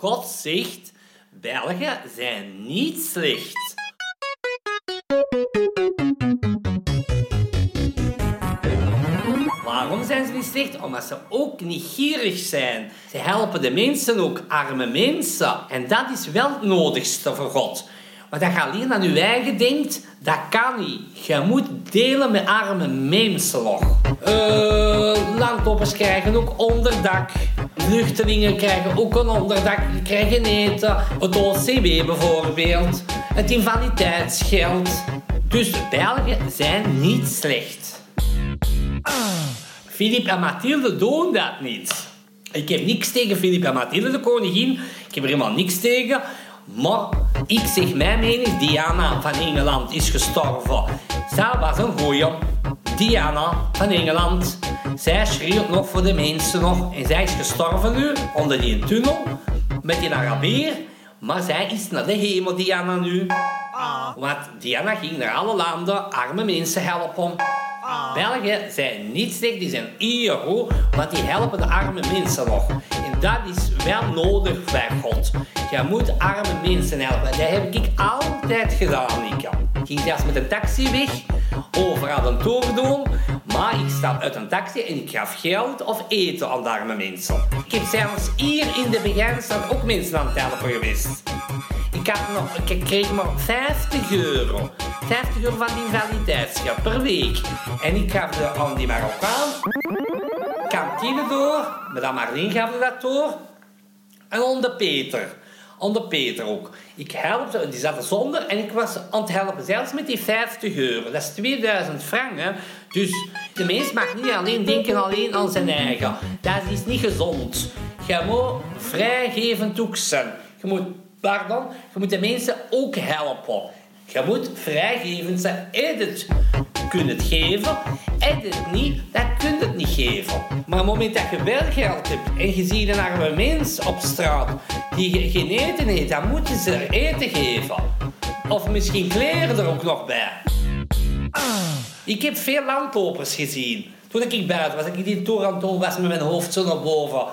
God zegt, Belgen zijn niet slecht. Waarom zijn ze niet slecht? Omdat ze ook niet gierig zijn. Ze helpen de mensen ook, arme mensen. En dat is wel het nodigste voor God. Maar dat je alleen aan je eigen denkt, dat kan niet. Je moet delen met arme mensen nog. Uh, krijgen ook onderdak. Vluchtelingen krijgen ook een onderdak, krijgen eten. Het OCW bijvoorbeeld. Het invaliditeitsgeld. Dus Belgen zijn niet slecht. Filip en Mathilde doen dat niet. Ik heb niks tegen Filip en Mathilde, de koningin. Ik heb er helemaal niks tegen. Maar ik zeg mijn mening, Diana van Engeland is gestorven. Zij was een goeie. Diana van Engeland. Zij schreeuwt nog voor de mensen nog. En zij is gestorven nu, onder die tunnel, met die Arabier. Maar zij is naar de hemel, Diana nu. Want Diana ging naar alle landen arme mensen helpen. Belgen zijn niet slecht, die zijn hier want die helpen de arme mensen nog. Dat is wel nodig bij God. Je moet arme mensen helpen. Dat heb ik altijd gedaan, ik. Ik ging zelfs met een taxi weg, overal een doen, maar ik stap uit een taxi en ik gaf geld of eten aan de arme mensen. Ik heb zelfs hier in de beginstand ook mensen aan het helpen geweest. Ik, had nog, ik kreeg maar 50 euro. 50 euro van die invaliditeitsgeld per week. En ik gaf de, aan die Marokkaan kantine door. Madame Marleen gaf dat door. En onder Peter. Onder Peter ook. Ik helpte, die zat zonder en ik was aan het helpen, zelfs met die 50 euro. Dat is 2000 frank, hè. Dus de mens mag niet alleen denken alleen aan zijn eigen. Dat is niet gezond. Je moet vrijgevend ook zijn. Je moet Pardon, je moet de mensen ook helpen. Je moet vrijgevend zijn. En het kunt geven. En het niet, dat kunt het niet geven. Maar op het moment dat je wel geld hebt en je ziet een arme mens op straat die geen eten heeft, dan moet je ze eten geven. Of misschien kleren er ook nog bij. Ik heb veel landlopers gezien. Toen ik buiten was, ik die toer was met mijn hoofd zo naar boven.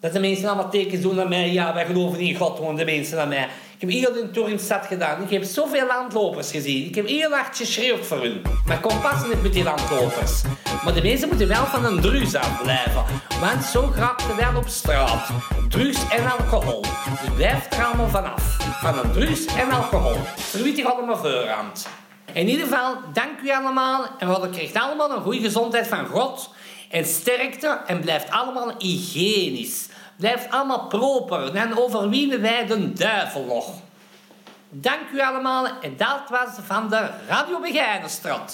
Dat de mensen allemaal tekens doen naar mij. Ja, wij geloven in God, gewoon de mensen naar mij. Ik heb heel de tour in de stad gedaan. Ik heb zoveel landlopers gezien. Ik heb heel hard geschreeuwd voor hun. Maar kom pas niet met die landlopers. Maar de mensen moeten wel van een drugs afblijven. Want zo graag ze wel op straat. Drugs en alcohol. Dus blijf er allemaal vanaf. Van een drugs en alcohol. Verwittig allemaal voorhand. In ieder geval, dank u allemaal. En we krijgen allemaal een goede gezondheid van God. En sterkte en blijft allemaal hygiënisch. Blijft allemaal proper. Dan overwinnen wij de duivel nog. Dank u allemaal en dat was van de Radio Begijnenstraat.